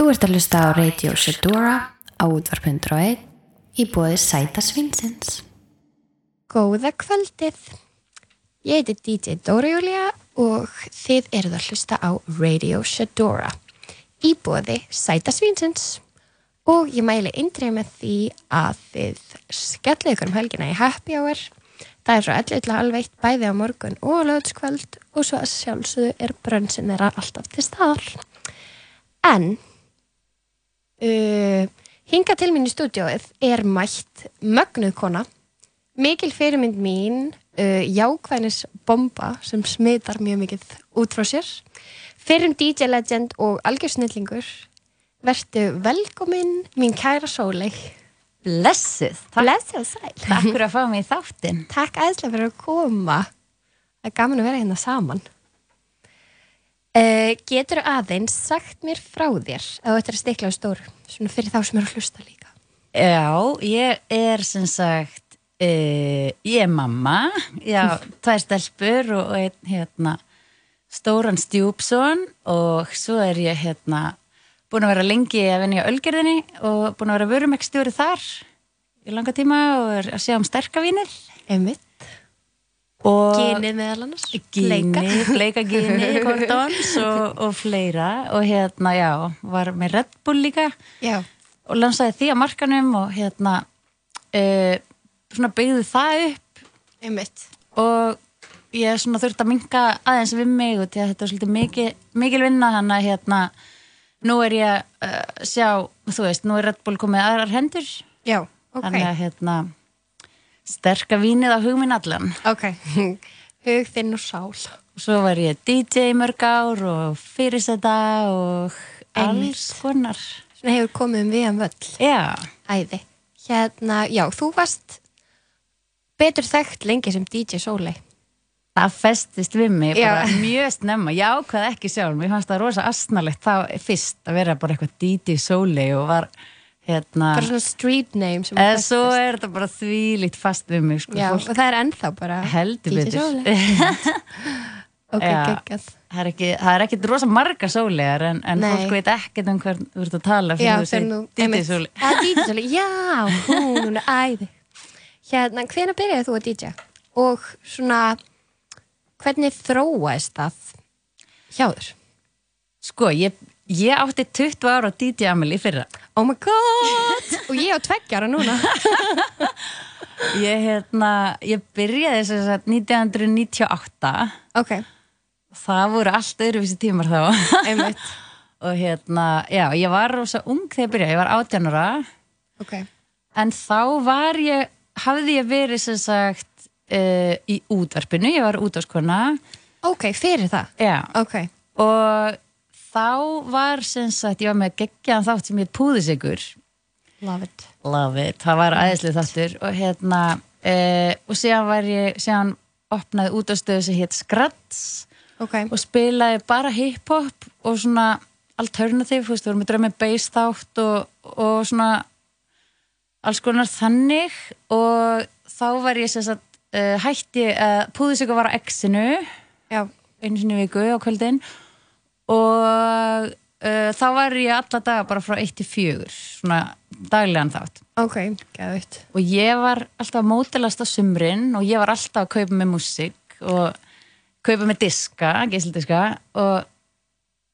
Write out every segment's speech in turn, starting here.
Þú ert að hlusta á Radio Shedora á útvarp.1 í bóði Sæta Svinsins. Góða kvöldið. Ég heiti DJ Dóra Júlia og þið eruð að hlusta á Radio Shedora í bóði Sæta Svinsins og ég mæli indrið með því að þið skellið ykkur um helgina í Happy Hour. Það er frá 11 til halv eitt bæði á morgun og lögutskvöld og svo að sjálfsögðu er brönsin þeirra alltaf til staðar. En uh, hinga til mín í stúdióið er mætt mögnuð kona, mikil fyrirmynd mín, uh, jákvæðnis bomba sem smitar mjög mikið út frá sér, fyrrum DJ legend og algjörsnillingur, verðu velkomin mín kæra Sólei. Blessuð, takk, Blessið og sæl. takk fyrir að fá mig í þáttinn. Takk aðeinslega fyrir að koma. Það er gaman að vera hérna saman. Uh, getur aðeins sagt mér frá þér að þetta er stikla á stóru, svona fyrir þá sem eru að hlusta líka. Já, ég er sem sagt, uh, ég er mamma, já, tvær stelpur og einn hérna stóran stjúpson og svo er ég hérna búin að vera lengi að vinna í Ölgerðinni og búin að vera vörumekstjóri þar í langa tíma og er að sjá um sterkavínir Einmitt. Gynið meðal annars. Gini, bleika gini, kordons og, og fleira og hérna, já, var með Red Bull líka Já. og lansaði því á markanum og hérna uh, svona byggði það upp Einmitt. og ég svona þurfti að minka aðeins við mig og að þetta er svolítið mikil, mikil vinna hann að hérna nú er ég að uh, sjá, þú veist, nú er Red Bull komið aðrar hendur Já, ok. þannig að hérna sterka vínið á hugminn allan Ok. Hug þinn og sál. og svo var ég DJ mörg ár og fyrirseta og alls konar Svona hefur komið um við um völl. já, Æði. Hérna, já, þú varst betur þekkt lengi sem DJ Sólei. það festist við mig mjög snemma, já hvað ekki sjálf mér fannst það rosa astnalegt þá fyrst að vera bara eitthvað DJ Sóley og var hérna Bara svona street name eða að svo er þetta bara þvílíkt fast við mig sko, Já, og það er ennþá bara heldur betur. Ok, Já. geggjað. það er ekki, það er ekkit rosa marga sólegar en, en fólk veit ekkert um hvern þú ert að tala fyrir þú segir DJ einmitt. Sóley Já, hún er æði. Hérna, hvenær byrjaði þú að DJ? Og svona, hvernig þróaðist það hjá þér? sko, ég, ég átti 20 ára DJ Amelie fyrra. Oh my god! Og ég á tveggjara núna. ég, hérna, ég byrjaði sem sagt 1998 ok, það voru allt öðruvísi tímar þá. Einmitt. og hérna, já, ég var rosa ung þegar ég byrjaði, ég var 18 ára. Ok, en þá var ég hafði ég verið sem sagt uh, í útvarpinu, ég var útvarskona ok, fyrir það. já, Ok, og þá var sem sagt, ég var með geggjaðan þátt sem ég púðisigur love it. love it, það var aðeinslega þáttur. Og hérna uh, og síðan var ég, síðan opnaði útastöðu sem hétt Skrats Ok, og spilaði bara hip-hop og svona alternative, þú veist, við vorum með drömmi bass þátt og, og svona alls konar þannig. Og þá var ég sem sagt uh, hætti að uh, púðis ykkur var á X-inu einu sinni viku á kvöldin. og uh, þá var ég alla daga bara frá 1 til 4 svona daglegan þátt. Ok, gæðvitt. og ég var alltaf að mótilast á sumrin og ég var alltaf að kaupa með músík og kaupa með diska, geisldiska og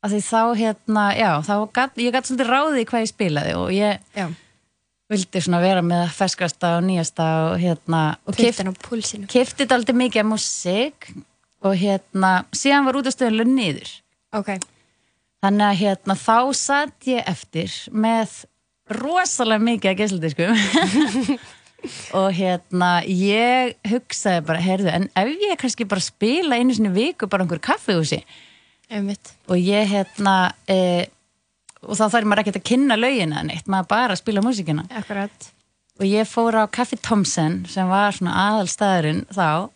því þá hérna, já, þá gat, ég gæti svolítið ráðið í hvað ég spilaði og ég Já, vildi svona vera með ferskasta og nýjasta og hérna, og kifti þetta aldrei mikið af músík og hérna, síðan var út af stöðunlega niður Ok, þannig að hérna, þá satt ég eftir með rosalega mikið af geisludiskum og hérna ég hugsaði bara, heyrðu, en ef ég kannski bara spila einu sinni viku bara einhver kaffihúsi? Einmitt. og ég hérna e, og þá þarf maður ekkert að kynna lögina neitt, maður bara að spila músikina Akkurat. og ég fór á Kaffi Thompson sem var svona aðalstaðurinn þá.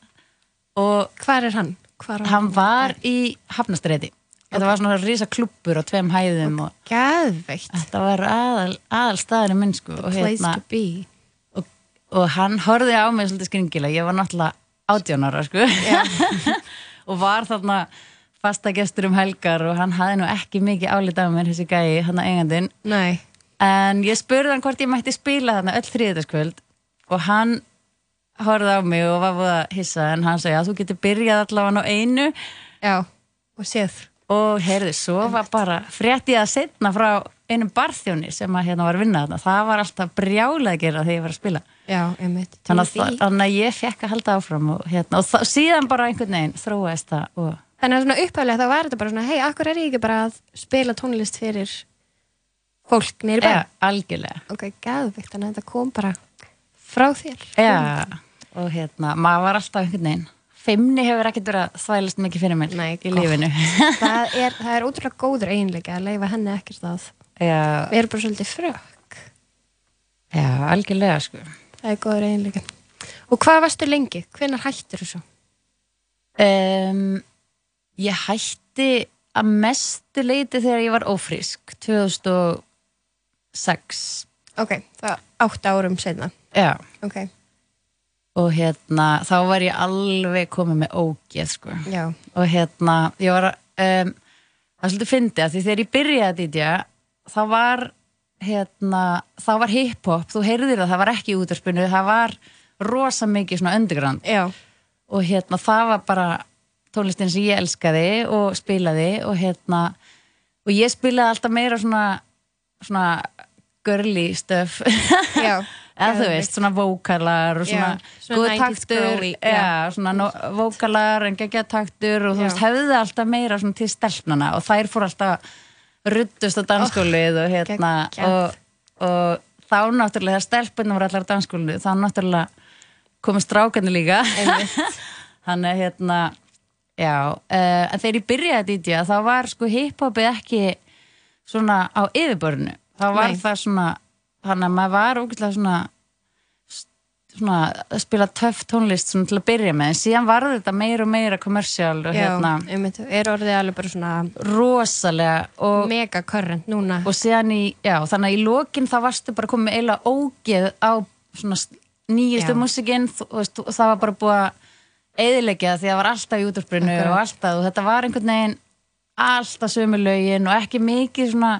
Og Hvar er hann? Hvar hann var í Hafnastræti þetta var svona rísa klubbur á tveim hæðum og Gæðveikt. þetta var aðal, aðalstaðurinn minn sko og, Place hérna, to be. og, og hann horfði á mig svolítið skringilega, ég var náttúrulega átján ára sko. Og var þarna fasta gestur um helgar og hann hafði nú ekki mikið álítið af mér þessi gæi, hann að eigandinn. Nei, en ég spurði hann hvort ég mætti spila þarna öll þriðutaskvöld og hann horfði á mig og var búið að hissa en hann segi að þú getur byrjað allavega á einu. Já, og séð og heyrðu, svo var bara frétti að setna frá einum barþjóni sem að hérna var að vinna þarna, það var alltaf brjálega að gera þegar ég var að spila. Já, einmitt. Þannig að, þannig að ég fekk að halda áfram og, hérna, og það, síðan bara einhvern veginn þróaðist það og Þannig að svona upphæflega þá var þetta bara svona hei, akkur er ég ekki bara að spila tónlist fyrir fólk nýri bæ? Ja, algjörlega. Ok, gæðvikt, þannig að þetta kom bara frá þér. Ja, og hérna, maður var alltaf einhvern veginn feimni hefur ekkert verið að þvælast mikið fyrir mér Nei, í lífinu. Það, er, það er ótrúlega góður eiginleika að leifa henni ekkert að já, við erum bara svolítið frökk. Já, algjörlega sko. Það er góður eiginleika Og hvað varstu lengi? Hvenær hættir þú svo? um, ég hætti að mestu leiti þegar ég var ófrísk 2006 Ok, það er átta árum senna já, Ok, og hérna þá var ég alveg komið með ógeð sko. Já, og hérna ég var um, það er svolítið fyndið að því þegar ég byrjaði að dítja þá var hérna, þá var hip-hop þú heyrðir það, það var ekki útvarpinu það var rosa mikið svona underground. Já. Og hérna það var bara tónlistin sem ég elskaði og spilaði og hérna og ég spilaði alltaf meira svona svona girly stuff. Já, eða þú veist, svona vókalar og svona, svona góð 90s taktur. já, svona no, vókalar en geggja taktur og þú veist, hefði alltaf meira svona til stelpnana og þær fór alltaf ruddust á dansskólið og hérna og, og þá náttúrulega þegar stelpunum var allar á dansskólinu þá náttúrulega komið strákarnir líka. Þannig hérna já, uh, en þegar ég byrjaði að DJ þá var sko hiphopið ekki svona á yfirbörnu þá var Nei. það svona þannig að maður var ógæslega svona svona að spila töff tónlist svona til að byrja með. En síðan var þetta meira og meira kommersiál og Já, hérna einmitt, er orðið alveg bara svona rosalega og, mega current núna. Og síðan í, já, þannig að í lokin þá varstu bara komið eiginlega ógeð á svona nýjustu veist, og það var bara búið að eðilegja því að það var alltaf í Akkurat. og alltaf og þetta var einhvern veginn alltaf sömu lögin og ekki mikið svona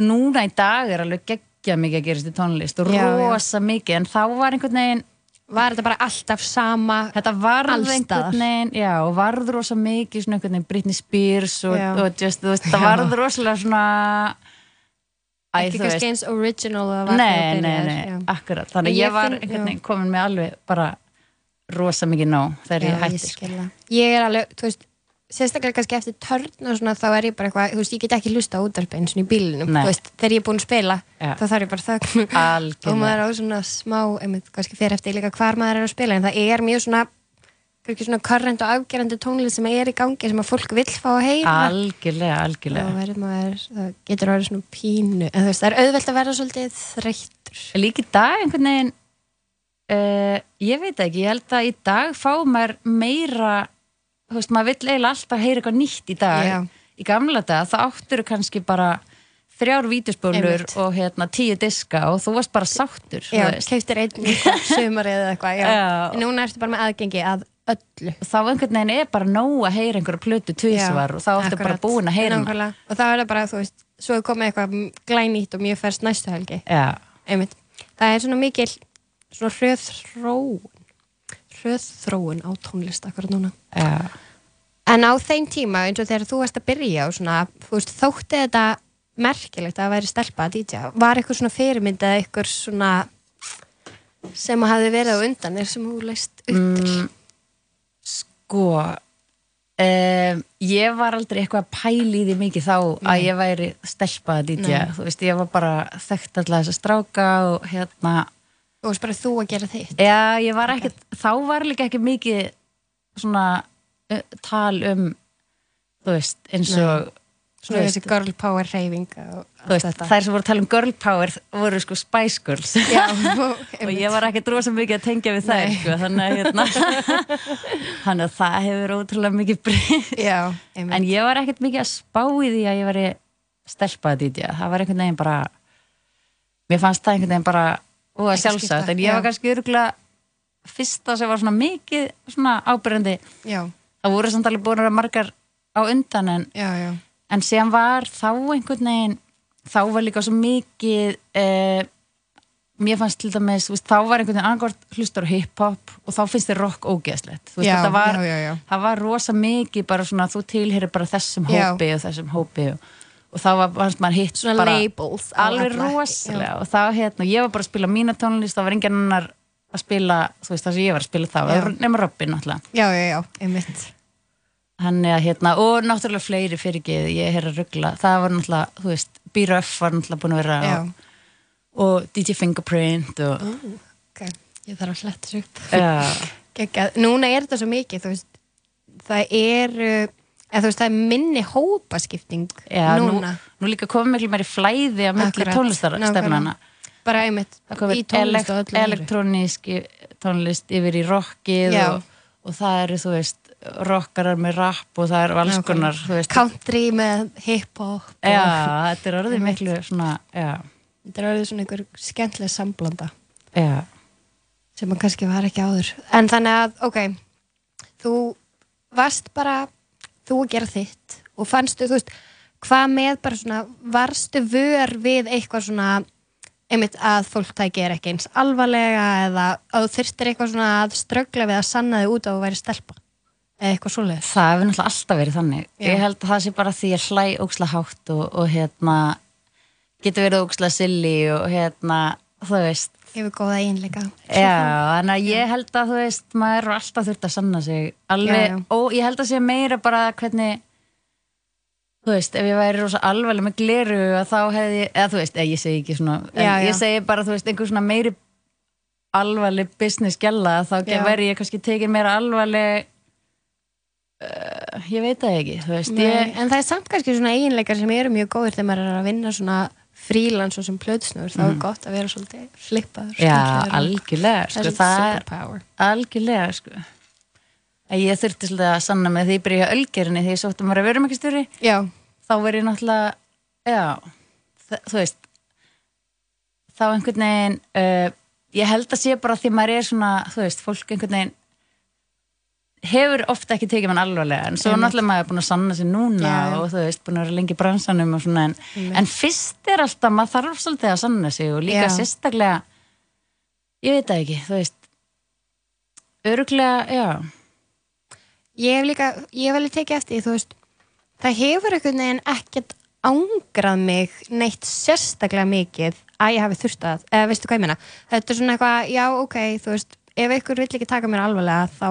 núna í dag er alveg geggja mikið að gerast í tónlist og Já, já. rosa mikið en þá var einhvern veginn var þetta bara alltaf sama Þetta varð Alls staðar. einhvern veginn, já, og varð rosa mikið svona einhvern veginn Britney Spears og, Já. og just, þú veist, það Já. varð rosalega svona Æ, ekki kannski eins original Nei, nei, nei, já. akkurat Þannig ég ég var finn- einhvern já. veginn komin með alveg bara rosa mikið nóg þegar Já, ég hætti. Ég er alveg, þú veist, sérstaklega kannski eftir törn og svona, þá er ég bara eitthvað, þú veist, ég get ekki hlusta á útvarpin svona í bílinum, Nei. þú veist, þegar ég er búin að spila, Já. þá þarf ég bara þögn og Algjörlega maður á svona smá, einmitt, kannski fyrir eftir líka hvar maður er að spila, en það er mjög svona, kannski svona korrent og afgerandi tónlist sem er í gangi, sem að fólk vill fá að heyra. Algjörlega, algjörlega verður maður, það getur að vera svona pínu, en þú veist, það er auðvelt að vera svolítið þreyttur. Líka í dag einhvern veginn uh, ég veit ekki, ég held að í dag fá maður meira þú veist, maður vill eiginlega alltaf heyra eitthvað nýtt í dag Já. í gamla dag, það áttur kannski bara þrjár Einmitt. og hérna tíu diska og þú varst bara sáttur Já, veist. keiftir einn sumar eða eitthvað. En núna ertu bara með aðgengi að öllu. og þá einhvern veginn er bara nóg að heyra einhverja plötu tvísvar og þá ertu bara búin að heyra hana Nákvæmlega. og þá er það bara, þú veist, svo er komið eitthvað glænýtt og mjög færst næstu helgi það er svona mikil svona hröð þróun hröð þróun á tónlist akkurat núna. Já, en á þeim tíma, eins og þegar þú varst að byrja og svona, þú veist, þótti þetta merkilegt að væri stelpa að DJ var eitthvað svona fyrirmynd eða eitthvað svona sem að hafi verið á undan er sem þú leist upp til? Mm, sko um, ég var aldrei eitthvað að pæli því mikið þá að ég væri stelpa að DJ, Nei. þú veist, ég var bara þekkt alltaf þess að stráka og hérna og veist bara þú að gera þitt. Já, ég var ekkert, þá var líka ekki mikið svona uh, tal um þú veist, eins og þú svona þessi girl power reyfing og þú allt þetta. þær sem voru að tala um girl power voru sko Spice Girls. Já, og ég var ekkert rosa mikið að tengja við þær Nei. sko, þannig að hérna þannig að það hefur ótrúlega mikið breytt Já, einmitt. en ég var ekkert mikið að spá í því að ég væri stelpa að DJ, það var einhvern veginn bara mér fannst það einhvern veginn bara og að Ekki sjálfsagt, en ég var kannski örgulega fyrsta sem var svona mikið svona ábyrjandi Já, það voru samt alveg búin að margar á undan en, já, já, en síðan var þá einhvern veginn þá var líka svo mikið eh, mér fannst til dæmis, veist, þá var einhvern veginn angort hlustar á hip-hop og þá finnst þér rock ógeðslegt, þetta var það var rosa mikið bara svona þú tilherir bara þessum hópi og þessum hópi og, og þá var maður hitt svona bara labels alveg rosalega. Og þá hérna, ég var bara að spila mína tónlist, það var enginn annar að spila, þú veist, það sem ég var að spila þá Já. nema Robin náttúrulega. Já, já, já, einmitt. Hann er hérna, og náttúrulega fleiri fyrir ekki, ég er að ruggla það var náttúrulega, þú veist, B-Ruff var náttúrulega búin að vera já, og, og DJ Fingerprint og ok, ég þarf að hletta sér upp. Já. Núna er þetta svo mikið, þú veist, það er, eða þú veist, það er minni hópaskipting nú, núna. nú líka komið miklu meiri flæði að Akkurat, tónlistarstefnana. Bara einmitt, í tónlist og öllu elektrónísk tónlist yfir í rockið og, og það eru, þú veist rockarar með rap og það eru alls konar, þú veist. Country með hip-hop. já, þetta er orðið miklu svona, já, Þetta er orðið svona einhver skemmtileg samblanda. Já. Sem að kannski var ekki áður. En þannig að, ok, þú varst bara, þú að gera þitt og fannstu, þú veist, hvað með bara svona, varstu vör við eitthvað svona, einmitt að fólk tæki er ekki eins alvarlega eða að þú þyrstir eitthvað svona að ströggla við að sanna þig út á að væri stelpa eða eitthvað svoleiðis. Það hefur náttúrulega alltaf verið þannig. Já. Ég held að það sé bara því að hlæ óksla hátt og, og hérna getur verið óksla silly og hérna, þú veist, Hefur góða einleika. já, þannig að ég held að þú veist, maður er alltaf þurft að sanna sig alveg, Já, já. og ég held að sé meira bara hvernig þú veist, ef ég væri rosa alveg með gleru að þá hefði, eða þú veist, eða ég segi ekki svona, Já, já. ég segi bara, þú veist, einhver svona meiri alvarleg business gæla, þá verði ég kannski tekin meira alvarleg uh, ég veit það ekki, þú veist, Nei, ég en það er samt kannski svona eiginleikar sem eru mjög góðir þegar maður er að vinna svona frílans og sem plötsnur þá er gott að vera svolítið flippaður Mm. Já, algjörlega, sko, það er superpower. algjörlega, sko. Ég þurfti svolítið að sanna með því ég byrja ölgerinni því ég sótti maður að vera með ekki stjóri Já, þá verið ég náttúrulega já, þú veist þá einhvern veginn uh, ég held að sé bara því maður er svona, þú veist, fólk einhvern veginn hefur ofta ekki tekið mann alvarlega en svo Einmitt. náttúrulega maður er búin að sanna sig núna já. og þú veist, búin að vera lengi í bransanum og svona en, en fyrst er alltaf, maður þarf svolítið að sanna sig og líka Já. sérstaklega ég veit það ekki, þú veist öruglega, já ég hef líka, ég hef alveg tekið eftir þú veist, það hefur einhvern veginn ekkert ángrað mig neitt sérstaklega mikið að ég hafi þurft að, eða veistu hvað ég meina þetta er svona eitthvað, já ok, þú veist ef ykkur vill ekki taka mér alvarlega þá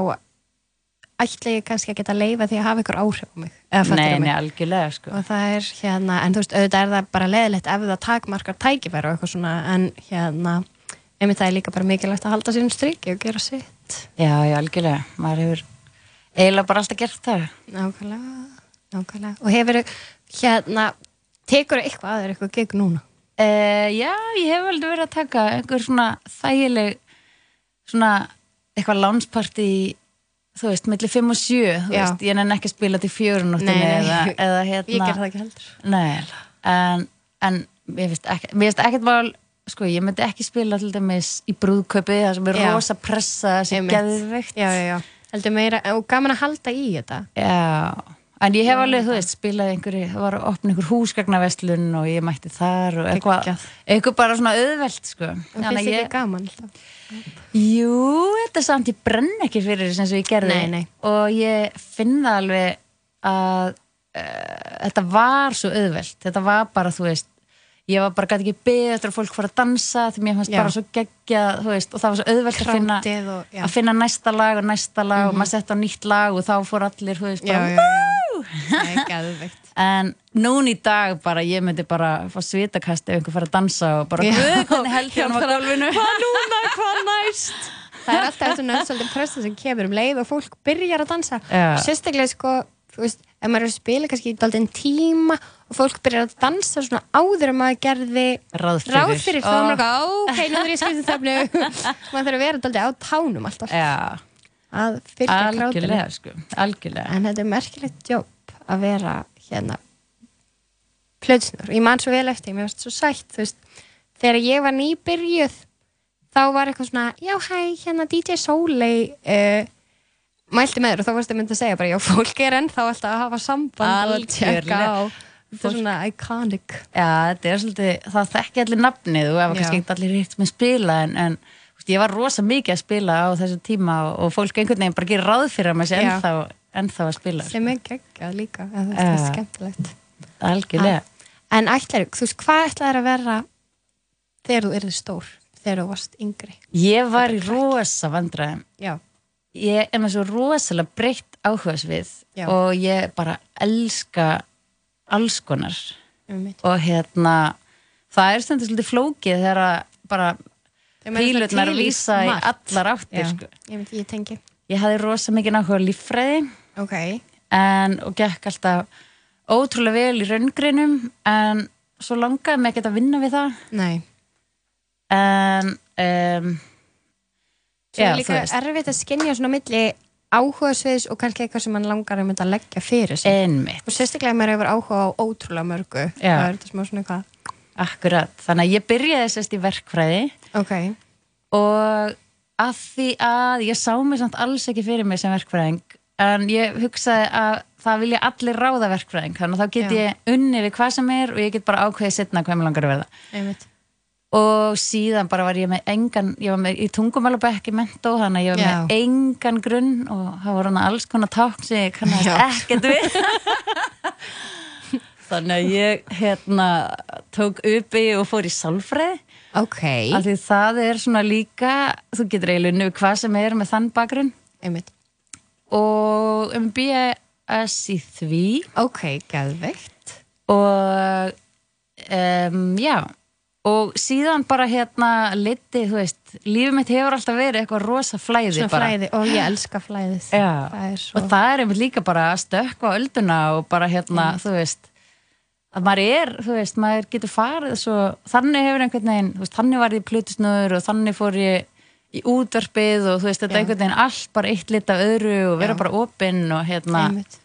ætla ég kannski að geta leifa því að hafa ykkur áhrif á mig, nei, nei, algjörlega, sko. Og það er hérna, en þú veist, auðvitað er það bara leðilegt ef það takmarkar tækifæri og eitthvað svona, en hérna einmitt það er líka bara mikilvægt að halda sínum striki og gera sitt. Já, já, algjörlega, maður hefur eiginlega bara alltaf gert það. Nákvæmlega, nákvæmlega. Og hefur hérna tekur eitthvað að þér eitthvað gegn núna? Uh, já, ég hef aldrei verið að taka einhver svona þægileg svona eitthvað þú veist, milli 5 og 7 þú Já. veist, ég nenni ekki að spila til nei. eða, eða ég hérna ger það ekki heldur Nei, en, en mér finnst ekkert mál sko, ég myndi ekki spila til dæmis í brúðkaupi það sem er Já. rosa pressa sem geðveikt já, já, já, heldur meira og gaman að halda í þetta Já, en ég hef alveg, þú veist, spilað einhverju, það var að opna einhver húsgagnaverslun og ég mætti þar og eitthvað, eitthvað bara svona auðvelt, sko. og finnst ég, gaman alltaf jú, þetta er samt, ég brenn ekki fyrir þess og ég gerði. Nei, nei. og ég finn það alveg að uh, þetta var svo auðvelt, þetta var bara, þú veist, ég var bara gæti ekki beðið eftir að fólk fara að dansa því mér fannst Já. bara svo geggja, þú veist, og það var svo auðvelt að finna, og, að finna næsta lag og næsta lag og maður sett á nýtt lag og þá fór allir, þú veist, bara, já, já, En núna í dag bara, ég myndi bara fá svitakast ef einhver fara að dansa og bara, Já. hvernig held ég hann á gólfinu? hvað núna, hvað næst það er alltaf þetta nöðsaldin pressa sem kemur um leið og fólk byrjar að dansa Já. sérstaklega sko, þú veist ef maður er að spila kannski í daldinn tíma og fólk byrjar að dansa svona áður en maður gerði Ráð fyrir. ráð fyrir þá er maður eitthvað, ok, nú er ég skrifið þöfnu maður þarf að vera daldið á tánum alltaf Já, að krátinu algjörlega, sko, algjörlega. en þetta er merkilegt jobb að vera hérna plötsnur, ég man svo vel eftir mér varst svo sætt, þú veist þegar ég var nýbyrjuð þá var eitthvað svona já hæ, hérna DJ Soleil uh, mælti með þér og þá varstu myndið að segja bara, já, fólk er ennþá alltaf að hafa samband og tjekka á. Þetta er svona iconic. Já, þetta er svolítið, það þekki allir nafnið og ef kannski ekki allir hitt með spila en, en veist, ég var rosa mikið að spila á þessu tíma og, og fólk einhvern veginn bara gerir ráð fyrir að maður sé ennþá, ennþá að spila Sem er geggjað líka, þetta er Já. skemmtilegt. algjörlega. En ætlar, þú veist, hvað ætlar að vera þegar þú erði stór, þegar þú varst yngri? Ég var í rosa vandræðum ég er með svo rosalega breytt áhugasvið Já. og ég bara elska alls konar Um og hérna það er stundur svolítið flókið þegar að bara pílutnar vísa í allar áttir sko. ég ég tengi. ég hafði rosa mikið á líffræði Ok. en, og gekk alltaf ótrúlega vel í raungreinum en svo langaði mig ekkert að vinna við það Nei. en um, Svo er Já, líka erfitt að skinja svona milli áhugasviðs og kannski eitthvað sem mann langar að mynda að leggja fyrir sig. einmitt Og sérstaklega ef maður hefur áhuga á ótrúlega mörgu. Já. Það er þetta smá svona eitthvað. akkurat, þannig að ég byrjaði sérst í verkfræði Ok. og að því að ég sá mig samt alls ekki fyrir mig sem verkfræðing en ég hugsaði að það vilja allir ráða verkfræðing þannig að þá get Já. ég unni við hvað sem er og ég get bara ákveðið setna hvað mér langar að verða Einmitt. og síðan bara var ég með engan ég var með í tungumálabekki mentó þannig að ég var Já. með engan grunn og það voru hann alls konar tákn sem ég kannast ekkert við þannig að ég hérna tók uppi og fór í sálfræði Ok. af því það er svona líka þú getur eiginlega unni við hvað sem er með þann bakgrunn Einmitt. Og um BS í því Ok, gæðveikt. og um, já og síðan bara hérna liti, þú veist, lífið mitt hefur alltaf verið eitthvað rosa flæði Svona bara flæði. Og ég elska flæðið. Svo... og það er einmitt líka bara að stökkva á ölduna og bara hérna, þú veist að maður er, þú veist, maður getur farið svo, þannig hefur einhvern veginn veist, þannig var ég plutusnöður og þannig fór ég í útvarpið og þú veist, þetta er einhvern veginn allt bara eitt lit af öðru og vera Já. bara opinn og hérna Einmitt.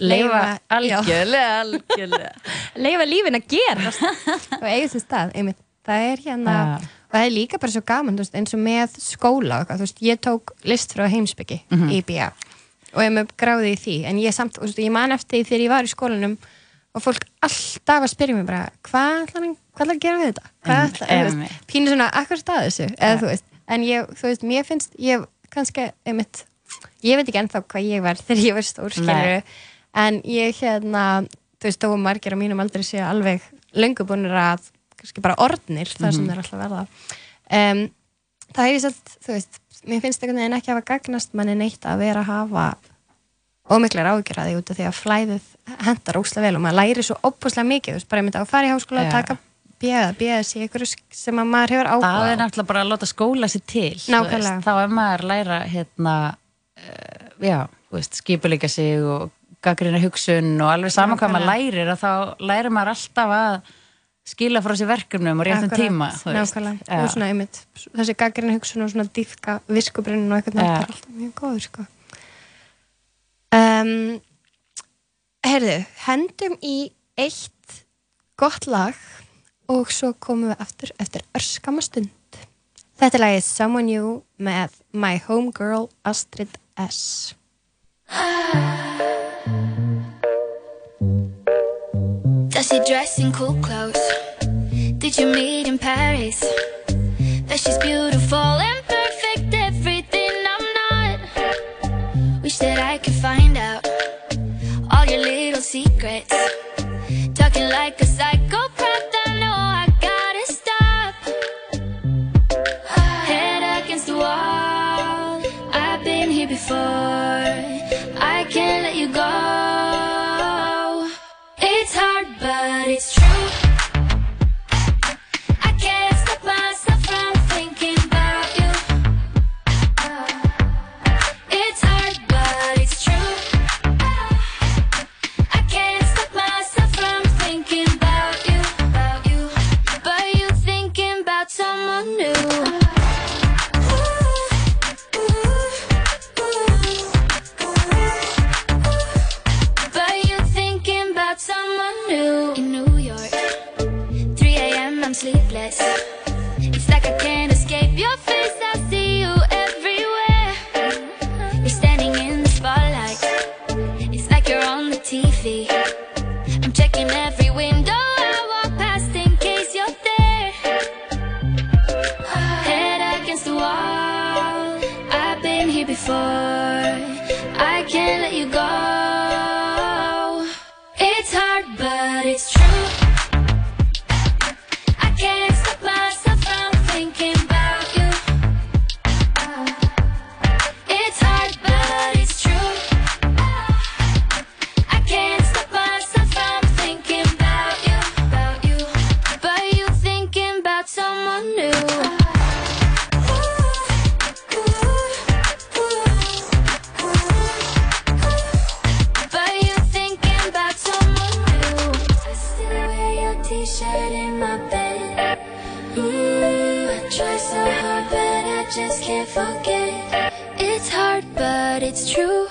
leifa algjörlega, algjörlega. Leifa lífin að gera og eiga sér stað, einmitt. Það er hérna, Já. og það er líka bara svo gaman veist, eins og með skóla og veist, ég tók list frá heimsbyggi Mhm. í BA og ég með gráði í því, en ég samt þú veist, ég man eftir því þegar ég var í skólanum og fólk alltaf að spyrja mig bara hvað ætlar að gera við þetta? Hvað ætlar, pínu svona akkur stað þessu, eða þú veist en ég, þú veist, mér finnst, ég kannski einmitt, ég veit ekki ennþá hvað ég var þegar ég var stór, skilur en ég hérna, þú veist, þó að margir á mínum aldrei séu alveg löngu búinir að, kannski bara orðnir Mhm. sem þeir alltaf verða um, það hef ég svolít, þú veist mér finnst einhvern veginn ekki hafa gagnast manni neitt að vera að hafa ómiklar ágjör að því út af því að flæðið hendar óslega vel og maður læri svo opuslega mikið, þú veist, bara ég myndi að fara í háskóla og taka bjöða, bjöða sig einhverju sem að maður hefur áhuga það er náttúrulega bara að láta skóla sér til veist, þá er maður að læra hérna, uh, veist, skipuleika sig og gaggrina hugsun og alveg saman hvað maður lærir að þá lærir maður alltaf að skila frá sér verkefnum og réttum tíma nákvæmlega, og svona einmitt þessi gaggrinn hugsun og svona dýfka viskubrinn og eitthvað er alltaf mjög góður sko. um, heyrðu hendum í eitt gott lag og svo komum við aftur eftir örskama stund þetta lag er Someone New með My Homegirl Astrid S Does she dress in cool clothes? Did you meet in Paris? That she's beautiful and perfect, everything I'm not. Wish that I could find out all your little secrets. Talking like a psychopath, but it's but it's true.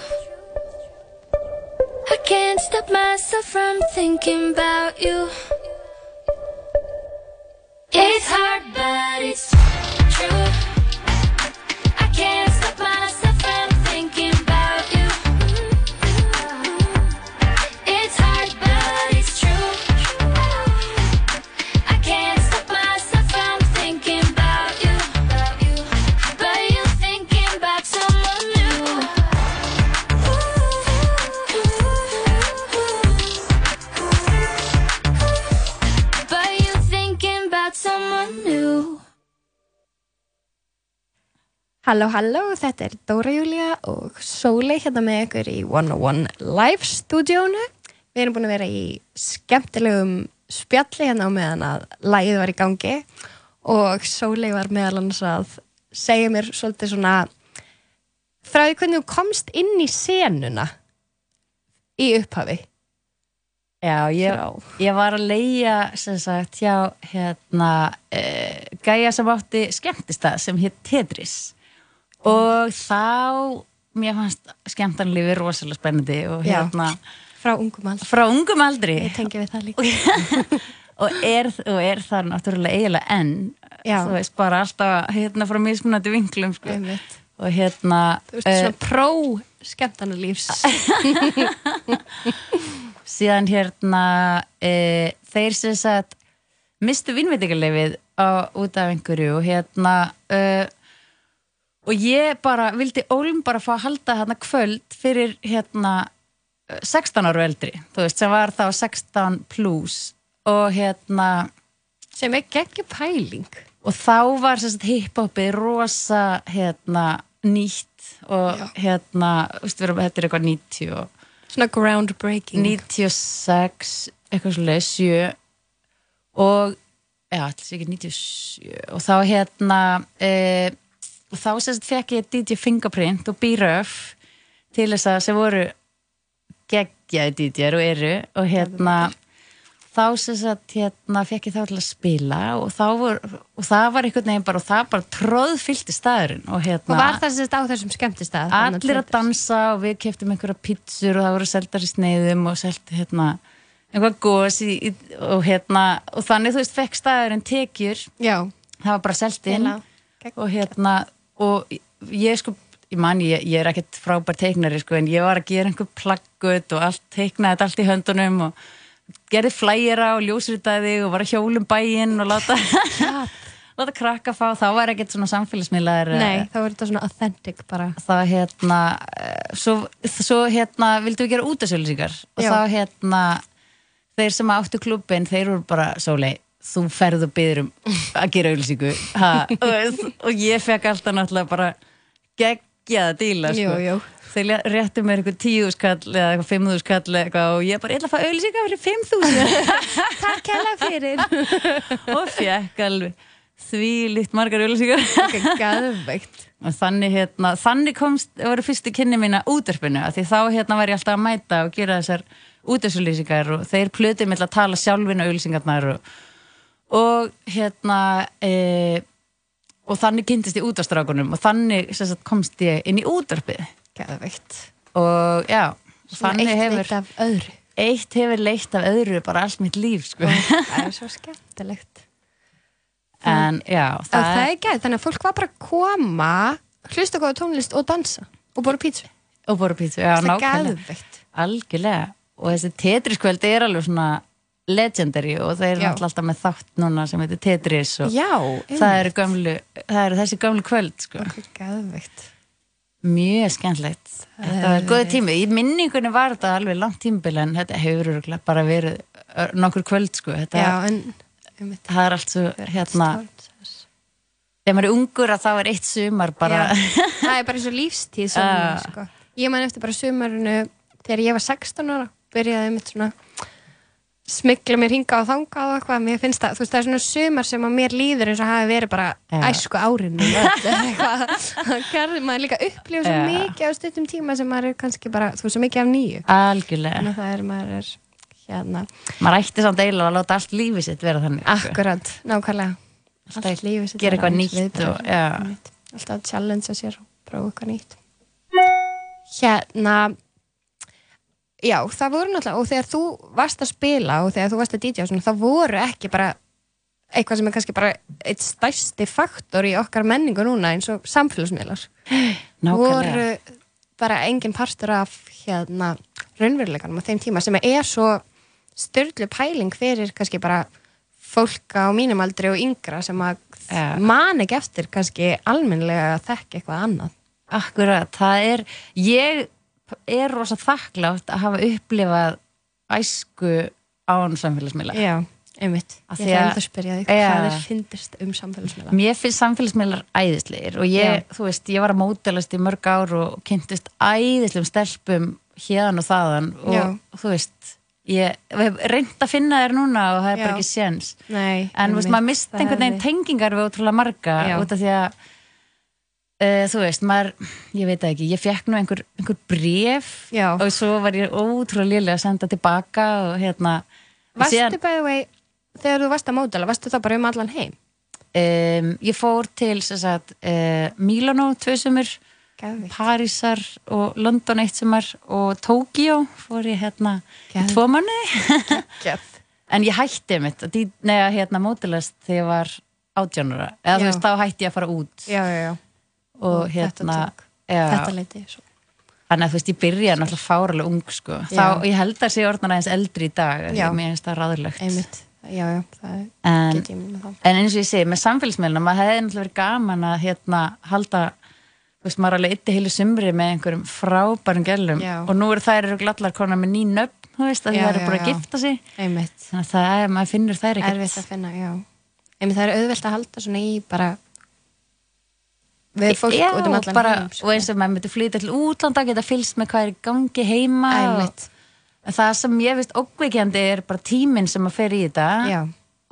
I can't stop myself from thinking about you. It's hard, but it's Halló, halló, þetta er Dóra Júlia og Sólei hérna með ykkur í 101 Live stúdíónu. Við erum búin að vera í skemmtilegum spjalli hérna á meðan að lægið var í gangi og Sólei var meðal annars að segja mér svolítið svona frá því hvernig þú komst inn í senuna í upphafi. Já, ég, ég var að leia sem sagt hjá hérna uh, gæja sem átti skemmtistað sem hétt Tetris og þá mér fannst skemmtanlífi rosalega spennandi og hérna Frá ungum aldrei. frá ungum aldri Ég tengi við það líka. og er, og er það náttúrulega eiginlega enn þú veist bara alltaf hérna frá mismunandi vinklum sko. Og hérna Þú veist, eh, svona pró skemmtanalífs. síðan hérna e, þeir sem sagt mistu vinnveitingarleifið á, út af einhverju og hérna e, og ég bara vildi ólum bara fá að halda hérna kvöld fyrir hérna eh, 16 ára og eldri, þú veist, sem var þá 16 plus og hérna sem er geggjur pæling. og þá var sem sagt hiphopið rosa hérna nýtt og Já. hérna, þetta er eitthvað 90 og Svona groundbreaking. 96 eitthvað svolítið, 7 og já, alls ekki 97 og þá hérna e, og þá sérst fekk ég DJ Fingerprint og B-Ruff til þess að sem voru geggjaði DJ-ar og eru og hérna þá sérst hérna fekk ég þá til að spila og þá voru og það var einhvern veginn bara og það bara tróðfyllti staðurinn og hérna Og var það sérst á þessum skemmtistað? allir að dansa og við keftum einhverja pizzur og það voru seldar í sneiðum og seldi hérna einhvað í, í, og hérna og þannig þú veist fekk staðurinn tekjur Já. það var bara selt inn Heila. Gegn- og hérna og ég sko ég man, ég, ég er ekkert frábær teiknari sko en ég var að gera einhver plaggut og allt teiknaði þetta allt í höndunum og gerði flæjera og ljósritaði og var að hjólum bæinn og láta láta krakka fá, þá var ekkert svona samfélagsmiðlar Nei, þá er þetta svona authentic bara. þá hérna eh, svo, svo hérna vildum við gera útasölusíkar og Já. þá hérna þeir sem áttu klubbin, þeir voru bara sólei, þú ferð og byður um að gera auðlýsingu og, og ég fekk alltaf náttúrulega bara geggjaða díla sko. Jú, jú. þeir lé- réttu mér eitthvað tíu skall eða eitthvað fimmðu skall eitthvað og ég bara, ég ætla að fá auðlýsinga fyrir fimm þúsund Takk hella fyrir. og fekk alveg því lít margar auðlýsingar Gæðveikt. þannig, hérna, þannig komst, voru fyrstu kynni mína útörpunu að því þá hérna var ég alltaf að mæta og gera þessar útörsulýsingar og þeir plötið til að tala sjálfinu auðlýsingarnar og, og hérna e, og þannig kynntist ég útvarstrákunum og þannig sagt, komst ég inn í Gæðveikt. og já, og þannig eitt hefur öðru. eitt hefur leitt af öðru bara allt mitt líf sko. Það er svo skemmtilegt. en já, Það, það, það er gæð, þannig að fólk var bara að koma, hlusta góða tónlist og dansa og bora pítsu. og boru pítsu, já, nákvæmlega. Algjörlega og þessi Tetris-kvöld er alveg svona legendary og eru Já. náttúrulega alltaf með þátt núna sem heitir Tetris og Já, það eru, gömlu, það eru þessi gömlu kvöld sko. Mjög skemmtlegt þetta var góð tími, í minningunni var þetta alveg langt tímbil en þetta hefur bara verið nokkur kvöld sko þetta, Já, en það er allt svo hérna þegar maður er ungur að þá er eitt sumar bara það er bara eins og lífstíð sem, Ah. sko. ég man eftir bara sumarinu þegar ég var 16 ára byrjaði mitt svona smigla mér hinga og þanga og eitthvað mér finnst það, þú veist það er svona sumar sem að mér líður eins og hafi verið bara Já. æsku árinu gerði maður líka upplifa svo Já. mikið á stuttum tíma sem maður er kannski bara, þú veist, svo mikið af nýju algjörlega, að það er, maður er hérna, maður ætti samt eiginlega að láta allt lífið sitt vera þannig sko. akkurat, nákvæmlega Alltaf allt lífið sitt gera er eitthvað nýtt og-. Einmitt. alltaf að challengea sér og prófa eitthvað nýtt hérna já, það voru náttúrulega og þegar þú varst að spila og þegar þú varst að DJ og svona, það voru ekki bara eitthvað sem er kannski bara eitt stærsti faktor í okkar menningu núna eins og samfélagsmiðlar. Nákvæmlega. Voru bara engin partur af hérna raunveruleikanum á þeim tíma sem er svo styrlu pæling fyrir kannski bara fólk á mínum aldri og yngra sem að Ja. man ekki eftir kannski almennlega að þekka eitthvað annað. Akkurat, það er ég er rosa þakklátt að hafa upplifað æsku án samfélagsmiðla Já, einmitt Ég ætla að- spyrja þig Já. hvað er fyndist um samfélagsmiðla Mér finnst samfélagsmiðlar æðislegir og ég, þú veist, ég var að mótelast í mörg ár og kynntist æðislegum stelpum hérðan og þaðan og Já. þú veist ég reynd að finna þér núna og það er bara Já. ekki séns en þú veist, maður mist einhvern veginn tengingar við ótrúlega marga Já. út af því að uh, þú veist, maður, ég veit ekki ég fekk nú einhver, einhver bref Já. og svo var ég ótrúlega lélega að senda tilbaka og hérna Varstu síðan, by the way, þegar þú varst að mótala, varstu það bara um allan heim? um, ég fór til sagt, uh, Milano tvö sumur. Parísar og London eitt sumar og Tókíó fór ég hérna í Geðveikt. tvo manni en ég hætti mitt að hérna mótilast þegar ég var átjónura eða þú Já. veist, þá hætti ég að fara út Já, já, já. Og Og hérna já, Þetta leiti svo. þannig að þú veist, ég byrja náttúrulega fáralega ung sko. þá, Já. ég held að sé orðnar aðeins eldri í dag Já. mér finnst það er en, ég með það. en eins og ég segi, með samfélagsmiðluna maður hefði náttúrulega verið gaman að hérna, halda þú veist, maður er alveg ytti heilu sumri með einhverjum frábærum Já. og nú eru þær eru allar konar með ný nöfn þú veist, að Já, það eru bara að gifta sig þannig að það er, maður finnur þær ekkert Erfitt að finna, já. Einmitt það er auðvelt að halda svona í bara við fólk Já, út um allan bara, heim. sko. og eins og maður myndi flytja til útlanda geta fylgst með hvað er gangi heima og, en það sem ég veist ókveikjandi er bara tíminn sem að fer í þetta Já,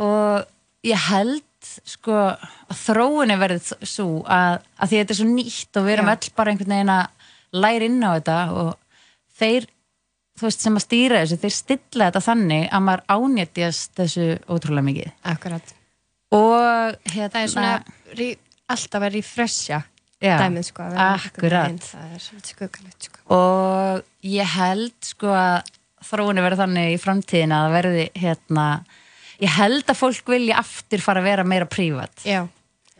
og ég held sko að þróunni verði svo að, að því að þetta er svo nýtt og við erum öll bara einhvern veginn að læra inn á þetta og þeir veist sem að stýra þessu, þeir stilla þetta þannig að maður ánéttjast þessu ótrúlega mikið akkurat. og hérna Það er svona alltaf að refresha Já, dæmið sko. akkurat. Það er svolítið skuggalegt sko. og ég held sko að þróunni verði þannig í framtíðina að verði hérna ég held að fólk vilja aftur fara að vera meira prívat Já,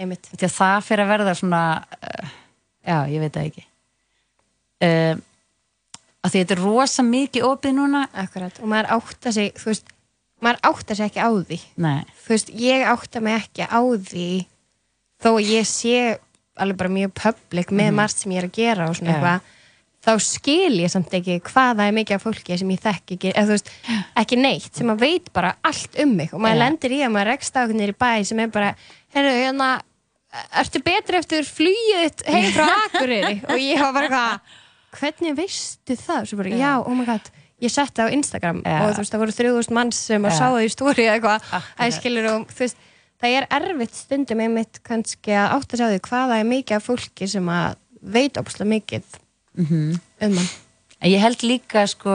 einmitt. því að það fyrir að verða svona uh, já, ég veit það ekki uh, að því þetta er rosa mikið opið núna Akkurat. Og maður átta sig, þú veist, maður átta sig ekki á því. nei, þú veist, ég átta mig ekki á því þó að ég sé alveg bara mjög public með margt sem ég er að gera og svona Já. eitthvað þá skil ég samt ekki hvað það er mikið af fólki sem ég þekk ekki, eða þú veist, ekki neitt sem að veit bara allt um mig og maður Já. lendir í að maður rekst á hvernig í bæ sem er bara, herru, hérna ertu betri eftir þitt heim frá Akureyri? Og ég hafa bara eitthvað hvernig veistu það? Svo bara, já, oh my god ég setti á Instagram og þú veist, það voru 3000 manns sem að sá það í stóri eða eitthvað, að skilur og þú veist, það er erfitt stundum einmitt kannski að átta sig á því hvað það er mikið af fólki sem að veit ópslega mikið Mhm. um hann. Ég held líka sko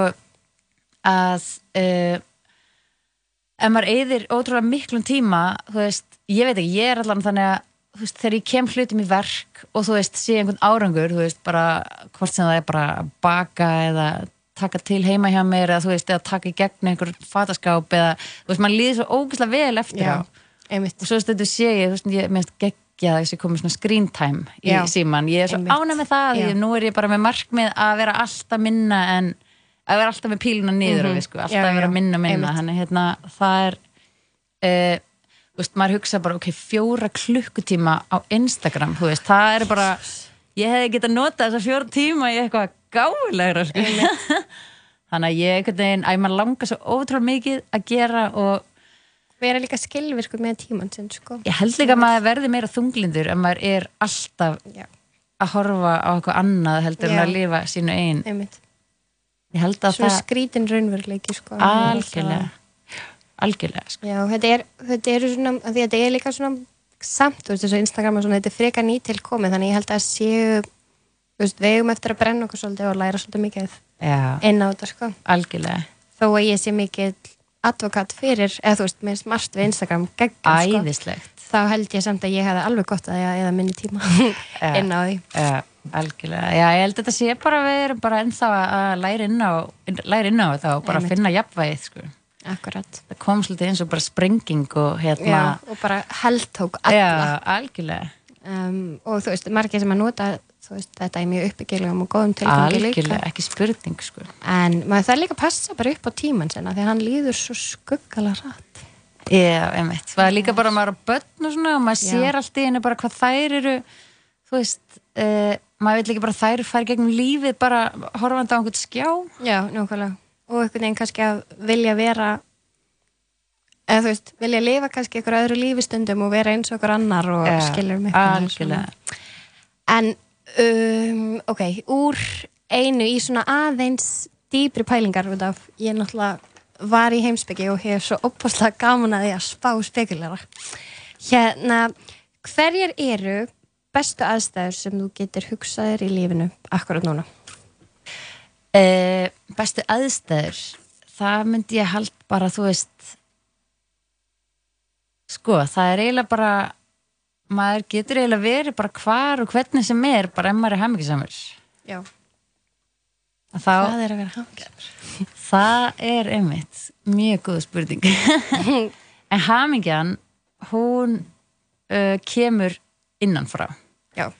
að uh, ef maður eyðir ótrúlega miklum tíma þú veist, ég veit ekki, ég er allan þannig að veist, þegar ég kem hlutum í verk og þú veist, sé einhvern árangur þú veist, bara, hvort sem það er bara að baka eða taka til heima hjá mér eða þú veist, eða taka í gegn einhver fataskáp eða, þú veist, maður líður svo ógeðslega vel eftir á einmitt. Og svo stundu sé ég, þú veist, ég minnst geggja þess að ég komið svona screen time í Já. síman, ég er svo Einmitt. ánæg með það að nú er ég bara með markmið að vera alltaf minna en að vera alltaf með píluna niður mm sko, alltaf Já, að vera já. minna minna. Þannig hérna, það er uh, veist, maður hugsa bara ok, fjóra klukkutíma á Instagram, þú veist, það er bara ég hefði getað notað þessa fjóra tíma í eitthvað gálegra sko. þannig að ég einhvern veginn að maður langar svo ótrúlega mikið að gera og vera líka skilvirkur með tímann sinn sko. ég held líka að maður verði meira þunglindur en maður er alltaf Já, að horfa á eitthvað annað heldur en Já. að lifa sínu einn ég held að Svona það skrítin raunveruleiki sko. algjörlega algjörlega sko. Já, þetta er, þetta er svona, þetta er líka svona samt, veist, Instagram og svona, þetta er freka nýtil komið, þannig ég held að séu, veist, við eigum eftir að brenna okkur svolítið og læra svolítið mikið já, inn á þetta, sko. algjörlega Þó að ég sé mikið advokat fyrir, eða þú veist, með smart við Instagram geggjum, sko. æðislegt Þá held ég samt að ég hefði alveg gott að ég eða minni tíma inn á því. Já, algjörlega. Já, ég held að þetta sé bara við erum bara ennþá að læra inn á, læra inn á þetta og bara Einmitt. finna jafnvægið, sko. Akkurat. Það kom svolítið eins og bara sprenging og hérna. Já, og bara heldtók alla. Já, algjörlega. Um, og þú veist, margir sem að nota veist, þetta er mjög uppbyggilegum og góðum tilgangi líka. Algjörlega, ekki spurning, sko. En maður þarf líka passa bara upp á tíman sinna því að hann líður svo skuggala rætt. Já, einmitt. Það er líka bara maður á börn og svona og maður Já. sér allt í henni bara hvað þær eru, þú veist, uh, maður vil ekki bara þær fara gegnum lífið bara horfandi á einhvern skjá. Já, nákvæmlega. Og einhvern veginn kannski að vilja vera eða þú veist, vilja lifa kannski ykkur öðru lífi stundum og vera eins og ykkur annar og Já, skilur mig Algjörlega. En, um, ok, úr einu í svona aðeins dýpri pælingar út af ég náttúrulega var í heimsbyggi og hef svo opaslega gaman að því að spá spekulara. Hérna, hverjar eru bestu aðstæður sem þú getur hugsaðir í lífinu akkurat núna? Uh, bestu aðstæður það myndi ég hald bara þú veist sko það er eiginlega bara maður getur eiginlega verið bara hvar og hvernig sem er bara ef maður er hemmingisamur Já. þá, Hvað er að vera hamingjar? það er einmitt mjög góð spurning en hamingjan hún uh, kemur innanfrá Já.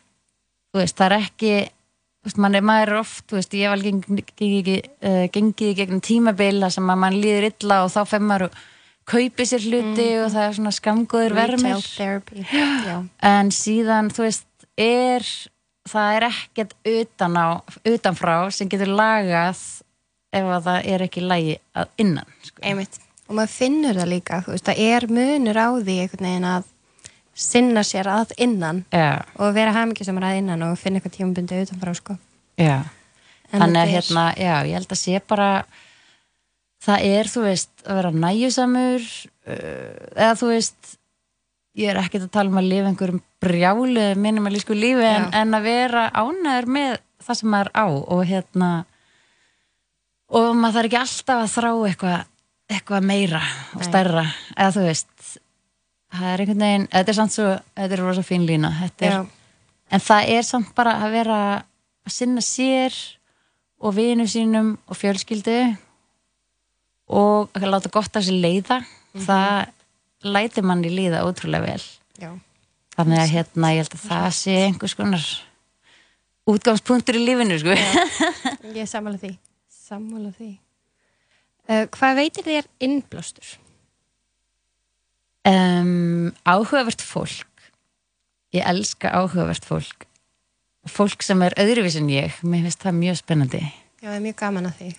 veist, það er ekki veist, er, maður er oft, veist, ég alveg gengið, uh, gengið í gegnum tímabila sem að mann líður illa og þá fer maður og kaupir sér hluti og það er svona skamgóður. Já. en síðan, þú veist, er það er ekkert utan á, utanfrá sem getur lagað ef að það er ekki lægi að innan sko. Einmitt. Og maður finnur það líka, þú veist, það er munur á því einhvern veginn að sinna sér að innan já, og vera hafmyggjusamur að innan og finna eitthvað tímabundi utanfrá, sko. En þannig að er- hérna, já, ég held að sé bara það er, þú veist, að vera næjusamur uh, eða þú veist ég er ekkert að tala um að lifa einhverjum brjálu minimalísku lífi en, en að vera ánæður með það sem maður á og hérna og maður þarf ekki alltaf að þrá eitthvað eitthvað meira og Nei. stærra eða þú veist það er einhvern veginn, þetta er samt svo þetta er rosa fín lína er, en það er samt bara að vera að sinna sér og vinu sínum og fjölskyldu og að láta gott af sér leiða það læti manni líða ótrúlega vel já. þannig að hérna ég held að það sé einhvers konar útgangspunktur í lífinu sko. Ég er sammála því. Sammála því. Uh, hvað veitir þér innblástur? um, áhugavert fólk ég elska áhugavert fólk fólk sem er öðruvís en ég mér finnst það mjög spennandi Já, það er mjög gaman að því.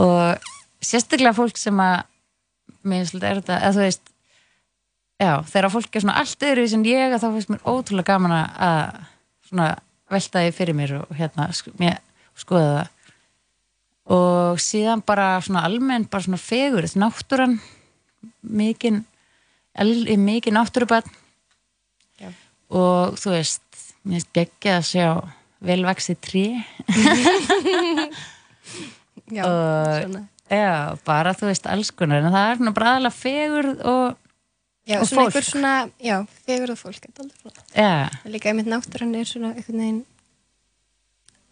og sérstaklega fólk sem að mér finnst þetta er þetta að þú veist já, þegar fólk er svona allt öðru sem ég þá finnst mér ótrúlega gaman að svona velta því fyrir mér og hérna sk mér, skoða það og síðan bara svona almenn bara svona fegur, náttúran mikinn mikið náttúrubarn Já. og þú veist mér finnst geggja að sjá velvaksi trí Og- svona. Já, bara þú veist alls konar en það er svona bræðilega fegur og Já, Og svona fólk. svona, já, fegur og fólk. Líka einmitt náttúran er svona einhvern veginn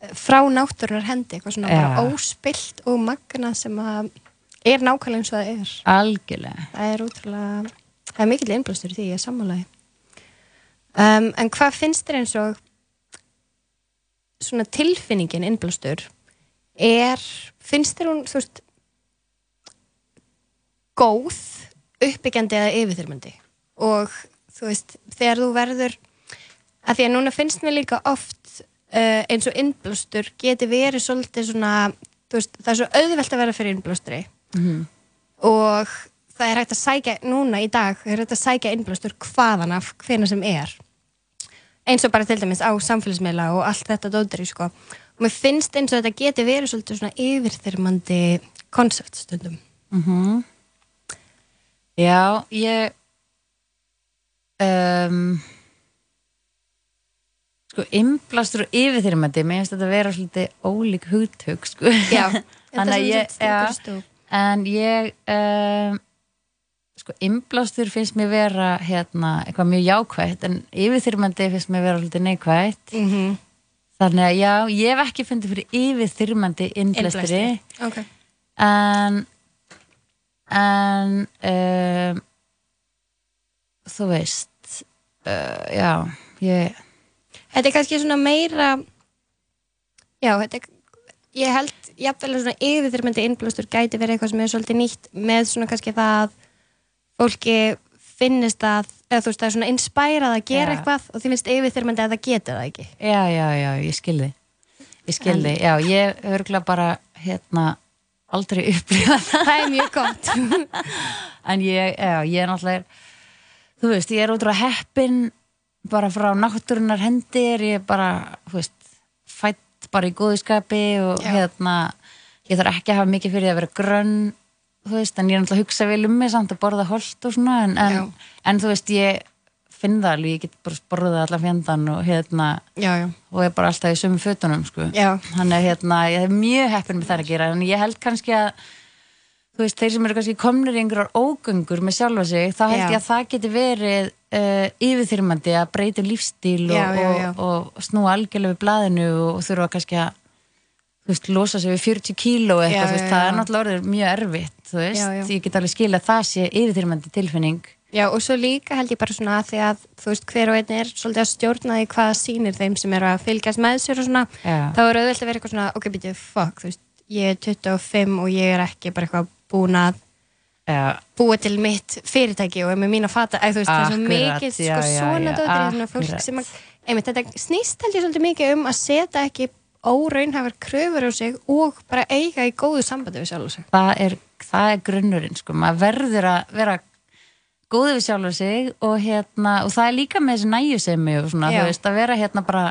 eh, frá náttúrunar hendi, eitthvað svona Já. bara óspilt og magna sem að er nákvæmlega eins og það er. algjörlega Það er útrúlega, það er mikill innblástur í því, ég er sammálaði. Um, en hvað finnst þér eins og svona tilfinningin innblástur er, finnst þér hún, þú veist, góð, uppbyggjandi eða yfirþyrmandi. Og þú veist, þegar þú verður, að því að núna finnst mér líka oft uh, eins og innblástur geti verið svolítið svona veist, það er svo auðvelt að vera fyrir innblástri og það er hægt að sækja núna í dag, það er hægt að sækja innblástur hvaðan af hvena sem er. Eins og bara til dæmis á samfélagsmiðla og allt þetta dóttir sko. og mér finnst eins og þetta geti verið svolítið svona yfirþyrmandi koncept stundum Já, ég um, sko, innblástur og yfirþyrmandi, mér finnst þetta að vera svolítið ólík hugtök, sko Já, Þannig að ég, já, en ég um, sko, innblástur finnst mér vera hérna, eitthvað mjög jákvætt en yfirþyrmandi finnst mér vera svolítið neikvætt Mm -hmm. þannig að já, ég hef ekki fundið fyrir yfirþyrmandi innblæstri okay. en en um, þú veist uh, já, ég Þetta er kannski svona meira já, þetta er ég held jafnvel að svona yfirþyrmandi innblástur gæti verið eitthvað sem er svolítið nýtt með svona kannski það að fólki finnist að eða þú veist það er svona inspærað að gera Já. eitthvað og því finnst yfirþyrmandi að það geti það ekki. Já, já, já, ég skilði ég skilði, já, ég örgulega bara hérna aldrei upplifa það. Það er mjög gott. En ég, já, ég er náttúrulega þú veist, ég er útrúlega heppin bara frá náttúrunar hendir ég er bara, þú veist fætt bara í góðu skapi og Já. hérna, ég þarf ekki að hafa mikið fyrir að vera grönn þú veist, en ég er náttúrulega að hugsa vel um mig samt að borða holt og svona en, en, en þú veist, ég finn það alveg, ég get bara borðað allar fjandan og hérna, já, já, og er bara alltaf í sömu fötunum, sko. Þannig að hérna, ég er mjög heppin með það að gera en ég held kannski að þú veist, þeir sem eru kannski komnir í einhverjar ógöngur með sjálfa sig, þá held ég að það geti verið uh, yfirþyrmandi að breyta lífstíl og. Og, og snúa algjörlega við blaðinu og þurfa kannski að þú veist, losa sig við 40 kíló eitthvað, Já, þú veist, það er náttúrulega orðið mjög erfitt, þú veist, ég get alveg skil að það sé yfirþyrmandi tilfinning já og svo líka held ég bara svona að því að þú veist hver og einn er svolítið að stjórna því hvað sýnir þeim sem eru að fylgjast með sér og svona Já. þá er auðvitað að vera eitthvað svona ok, býtið, fuck, þú veist, ég er 25 og ég er ekki bara eitthvað búin að Já, búa til mitt fyrirtæki og er með mín að fata að þú veist, það er svo mikið sko, svona dóttir svona fólk sem að, einmitt, þetta snýst held ég svolítið mikið um að setja ekki óraunhafar kröfur á sig og bara eiga í góðu sambandi við sjálf og sig. Það er, það er grunnurinn sko, maður verður að vera góður við sjálfur sig og hérna, og það er líka með þessi næjusemi og svona, Já. þú veist, að vera hérna bara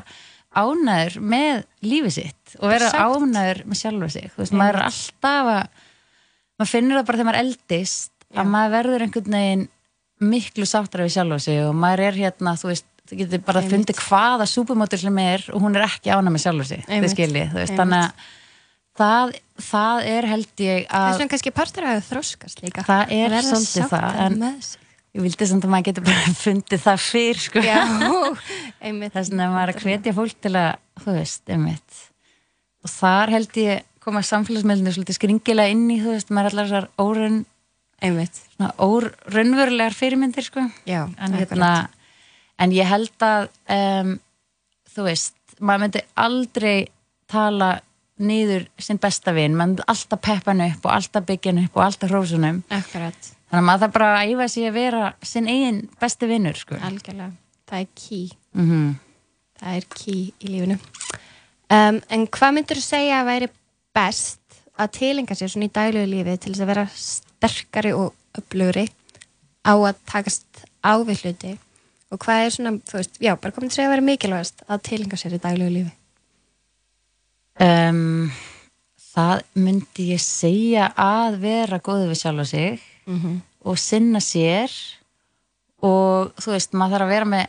ánæður með lífið sitt og vera Exakt. ánæður með sjálfur sig, þú veist, maður er alltaf að maður finnur það bara þegar maður eldist Já. að maður verður einhvern veginn miklu sáttar við sjálfur sig og maður er hérna, þú veist, þú getur bara Einmitt. fundið hvaða súpumótur sem er og hún er ekki ánæð með sjálfur sig, þið skiljið, þú veist, þannig að það, það er held ég það er að svona kannski partur að þroskast líka Það er Að svolítið það, en-. Ég vildi samt að maður getur bara fundið það fyrr sko. já, einmitt. Vegna er maður að hvetja fólk til að þú veist, einmitt. Og þar held ég koma samfélagsmeilinu svolítið skringilega inn í þú veist, maður er allar þessar órun einmitt, svona órunverulegar fyrirmyndir sko. já, en, það er hérna, en ég held að um, þú veist, maður myndi aldrei tala niður sinn besta vin, maður myndi alltaf peppa hann upp og alltaf byggja hann upp og alltaf hrósunum akkurat, þannig að maður þarf bara að æfa sig að vera sinn eigin besti vinnur sko. algjörlega. Það er key. Mm það er key í lífinu. Um, en hvað myndur þú segja að væri best að tilenga sér svona í daglegu lífi til þess að vera sterkari og öflugri á að takast á við hluti? Og hvað er svona, þú veist, já, bara komið til að vera mikilvægast að tilenga sér í daglegu lífi? Um, það myndi ég segja að vera góðu við sjálfa sig mm -hmm. og sinna sér og þú veist, maður þarf að vera með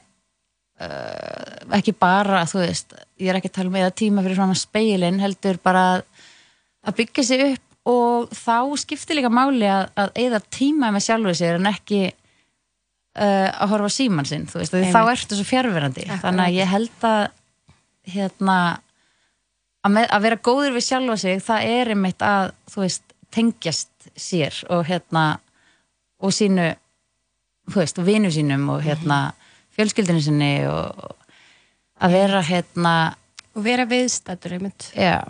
uh, ekki bara, þú veist ég er ekki að tala með að tíma fyrir svona speilin heldur bara að, byggja sig upp og þá skiptir líka máli að, að eða tíma með sjálfur sér en ekki uh, að horfa síman sinn, þú veist, þá ertu svo fjárverandi, þannig að ég held að hérna að, með, að vera góður við sjálfa sig það er einmitt að, þú veist tengjast sér og hérna og sínu þú veist, vinu sínum og hérna fjölskyldinu sinni og að vera hérna og vera viðstættur einmitt. Já,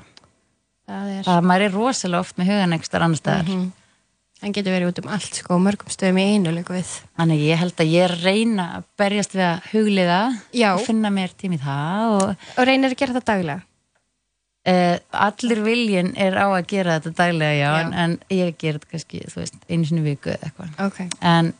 það er að maður er rosalega oft með hugan ekstra annar staðar. Mhm. hann getur verið út um allt sko, og mörgum stöðum í einu líka við. Þannig ég held að ég reyna að berjast við að hugliða Já. og finna mér tími í það og og reynir að gera það daglega uh, allir viljin er á að gera þetta daglega já, Já. En, en ég ger þetta kannski, veist, einu sinni í viku eða eitthvað ok, en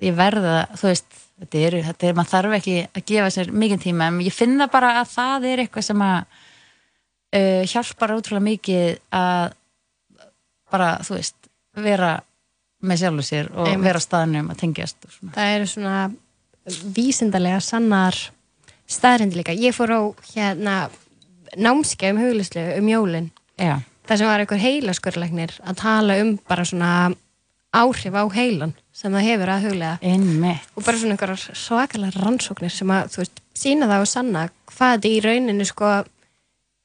ég verða, þú veist þetta er, þetta er, maður þarf ekki að gefa sér mikið tíma, en ég finna bara að það er eitthvað sem að uh, hjálpar ótrúlega mikið að bara, þú veist vera með sjálfu sér og Einmitt. vera á staðnum að tengjast og svona. það eru svona vísindarlega sannar staðrind líka, ég fór á hérna námskeið um huglislu um jólin. Já, það sem var einhver heilaskurleiknir að tala um bara svona áhrif á heilan sem það hefur að huglega einmitt. Og bara svona einhverjar svakalega rannsóknir sem að, þú veist, sína það og sanna hvað þetta í rauninu sko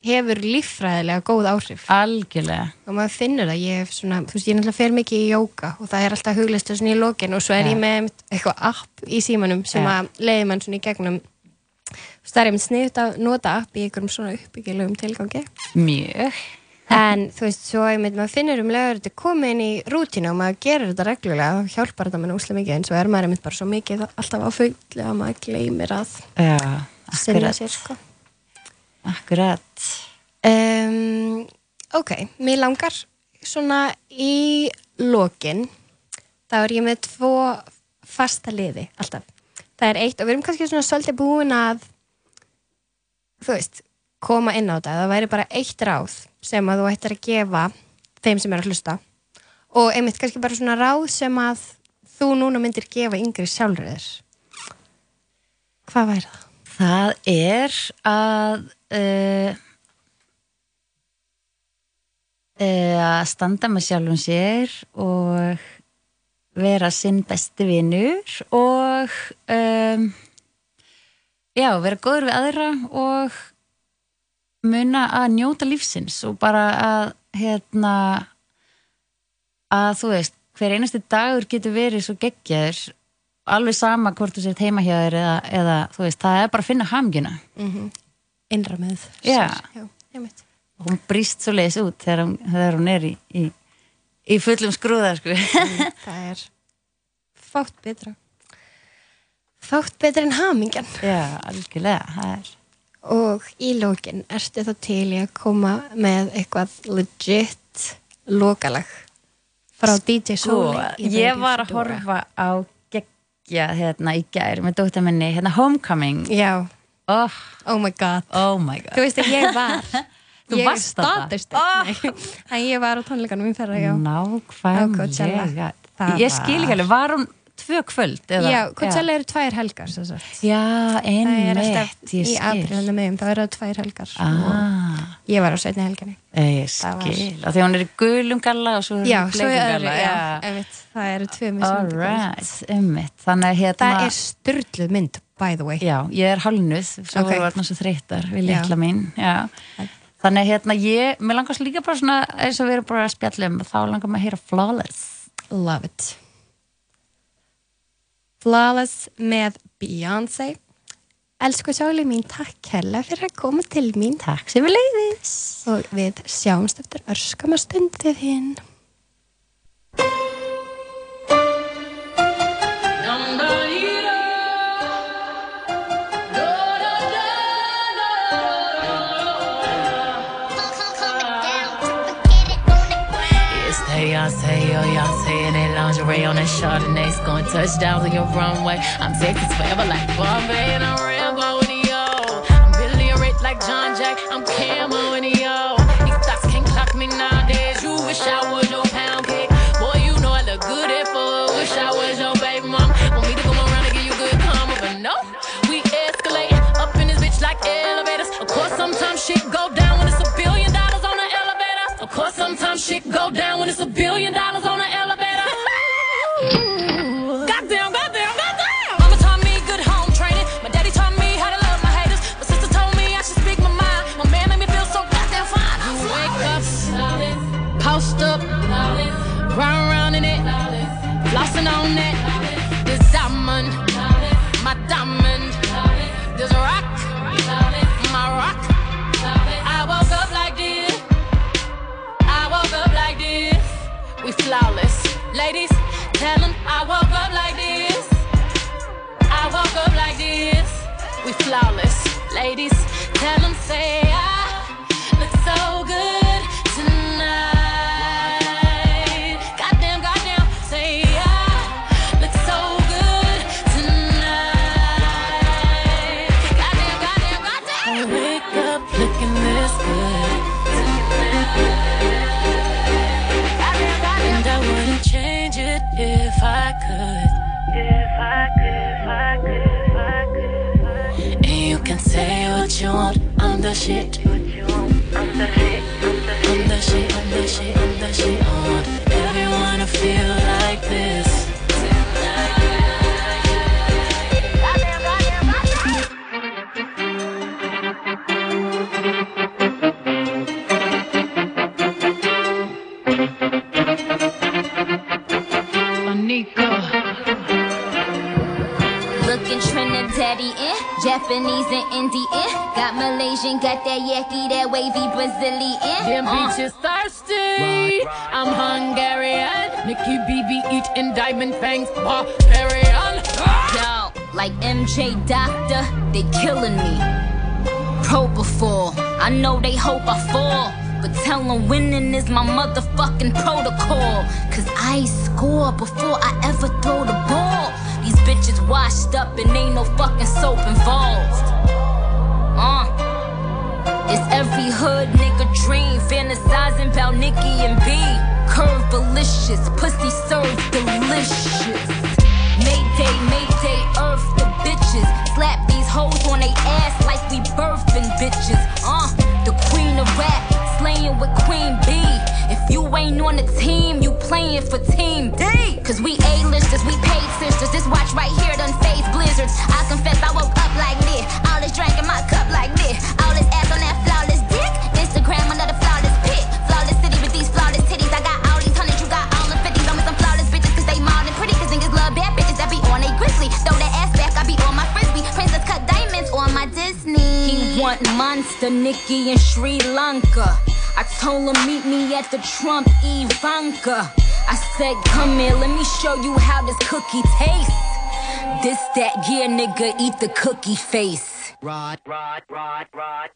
hefur líffræðilega góð áhrif. Algjörlega. Og maður finnur það, ég hef svona, þú veist, ég náttúrulega fer mikið í jóka og það er alltaf huglistu svona í lokin og svo er Ja. ég með eitthvað app í símanum sem Ja. að leiði mann svona í gegnum það er einmitt sniðut að nota app í einhverjum svona uppbyggilegum tilgangi. Mjög. En þú veist, svo einmitt maður finnur um leður þetta komið inn í rútínu og maður gerir þetta reglulega, þá hjálpar þetta mann úslega mikið en svo er maður einmitt bara svo mikið alltaf á fullu að maður gleymir að Já, sinna sér sko. Akkurat. Um, ok, mér langar svona í lokin þá er ég með tvo fasta liði alltaf. Það er eitt og við erum kannski svona svolítið búin að þú veist, koma inn á þetta. Það væri bara eitt ráð sem að þú ættir að gefa þeim sem er að hlusta og einmitt kannski bara svona ráð sem að þú núna myndir gefa yngri sjálfur. Hvað væri það? Það er að uh, uh, standa með sjálfum sér og vera sinn besti vinnur og um, já, vera góður við aðra og muna að njóta lífsins og bara að hérna að þú veist, hver einasti dagur getur verið svo geggjaður. Alveg sama hvort þú sért heima hjá þér eða, eða þú veist, það er bara að finna hamgjuna Innra með. Já. Já, hún brýst svo leiðis út þegar hún, þegar hún er í, í, í fullum skrúða sko. það er fátt betra fátt betra en hamingjan. Já, algjörlega það er. Og í lókin ertu þá til í að koma með eitthvað legit lokalag? Frá DJ sko, Sóli í ég var að horfa á geggja hérna í gær með dóttar minni, hérna Homecoming. Já, oh, oh my god. Oh my god. Þú veist að ég var Þú ég statist oh. en ég var á tónleikanum í ferra, nákvæmlega. Ég skil ekki alveg, var hún tvö kvöld eða? já, Coachella eru tvær helgar já, einmitt, alltaf í skil aprílinu meðum, þá eru það tvær helgar ah, ég var á setni helginni ég Það var- skil og því hún er í gulum galla og svo er hún í bleikum galla já, einmitt, það eru tvö mismunandi kvöld. Alright, ummitt Þannig að hérna Það er styrluð mynd, by the way. Já, ég er hálnuð Svo Ok. okay. voru svo þreytar við litla mín Já Þannig að hérna ég, mér langast líka bara svona eins og við erum bara að spjalla um þá langar maður að heyra Flawless Love it. Flawless með Beyoncé. Elsku Sjáli mín, takk hella fyrir að koma til mín. Takk sem við leiðis Og við sjáumst eftir örskama stundið hinn. It's say in that lingerie on that Chardonnay, going touchdowns on your runway. I'm Texas forever like Bombay and I'm Rambo and. I'm Billy rich like John Jack, I'm Camo and the shit. Got that yaki, that wavy Brazilian. Them Uh, bitches thirsty. I'm Hungarian. Nikki BB eating diamond fangs. Barbarian. Yo, like MJ Doctor, they killing me. Propofol, I know they hope I fall. But tell them winning is my motherfucking protocol. Cause I score before I ever throw the ball. These bitches washed up and ain't no fucking soap involved. Every hood nigga dream, fantasizing about Nicki and B. Curve delicious, pussy served delicious. Mayday, Mayday, earth the bitches. Slap these hoes on they ass like we birthing bitches. Uh, the queen of rap, slaying with Queen B. If you ain't on the team, you playing for Team D. Cause we A-listers, we paid sisters. This watch right here done phase blizzards. I confess monster Nikki in Sri Lanka. I told him meet me at the Trump Ivanka. I said, come here, let me show you how this cookie tastes. This that yeah, nigga, eat the cookie face. Rod, Rod, Rod, Rod.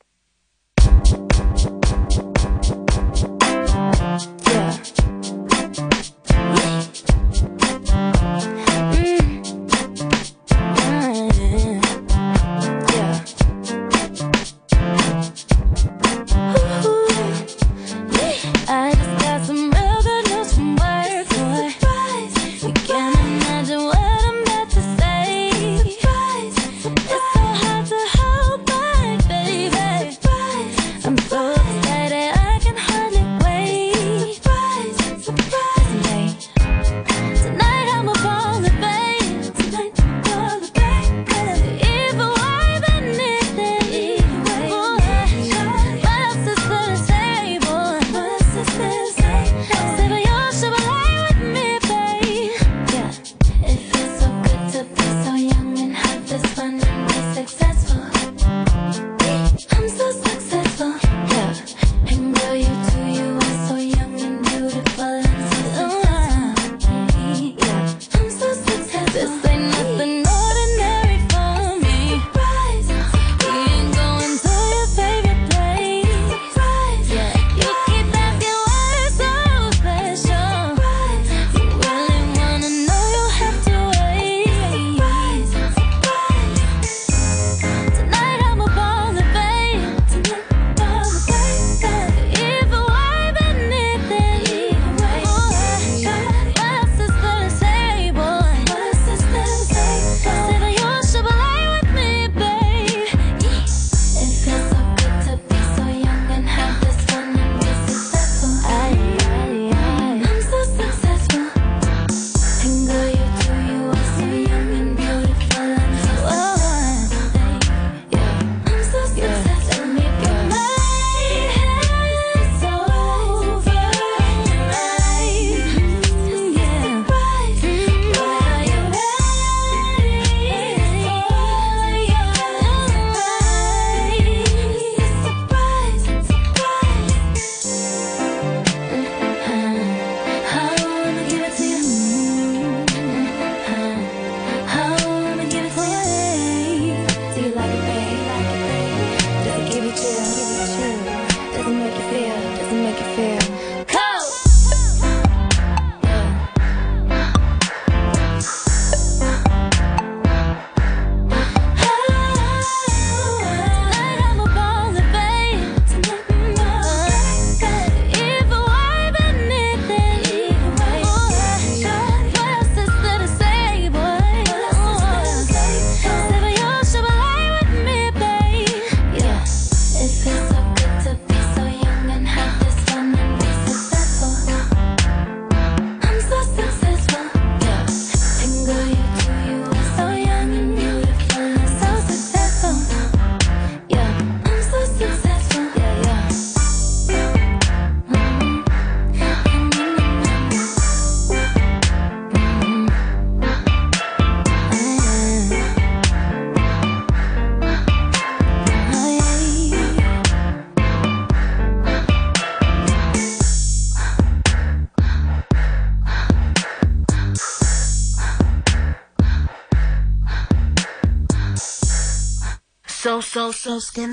los que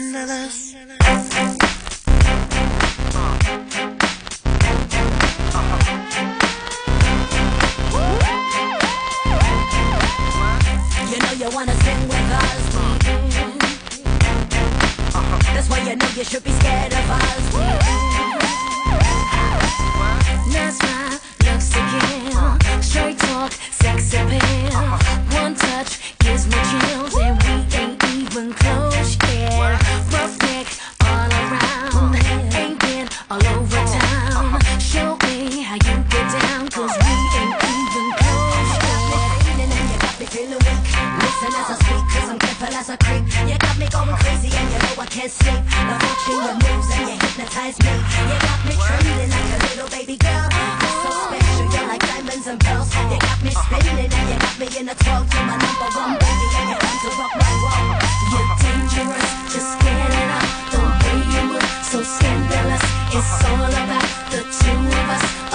baby, and I talk to my number one baby every time to rock my world. You're dangerous, just get it up. The way you move, so scandalous. It's all about the two of us.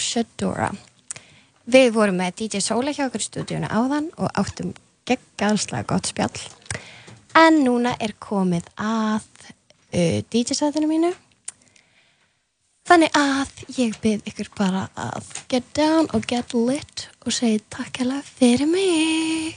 Shadora. Við vorum með DJ Sóla hjá okkur í stúdíuna áðan og áttum gegganslega gott spjall. En núna er komið að uh, DJ-sæðinu mínu. Þannig að ég byrð ykkur bara að get down og get lit og segi takk hella fyrir mig.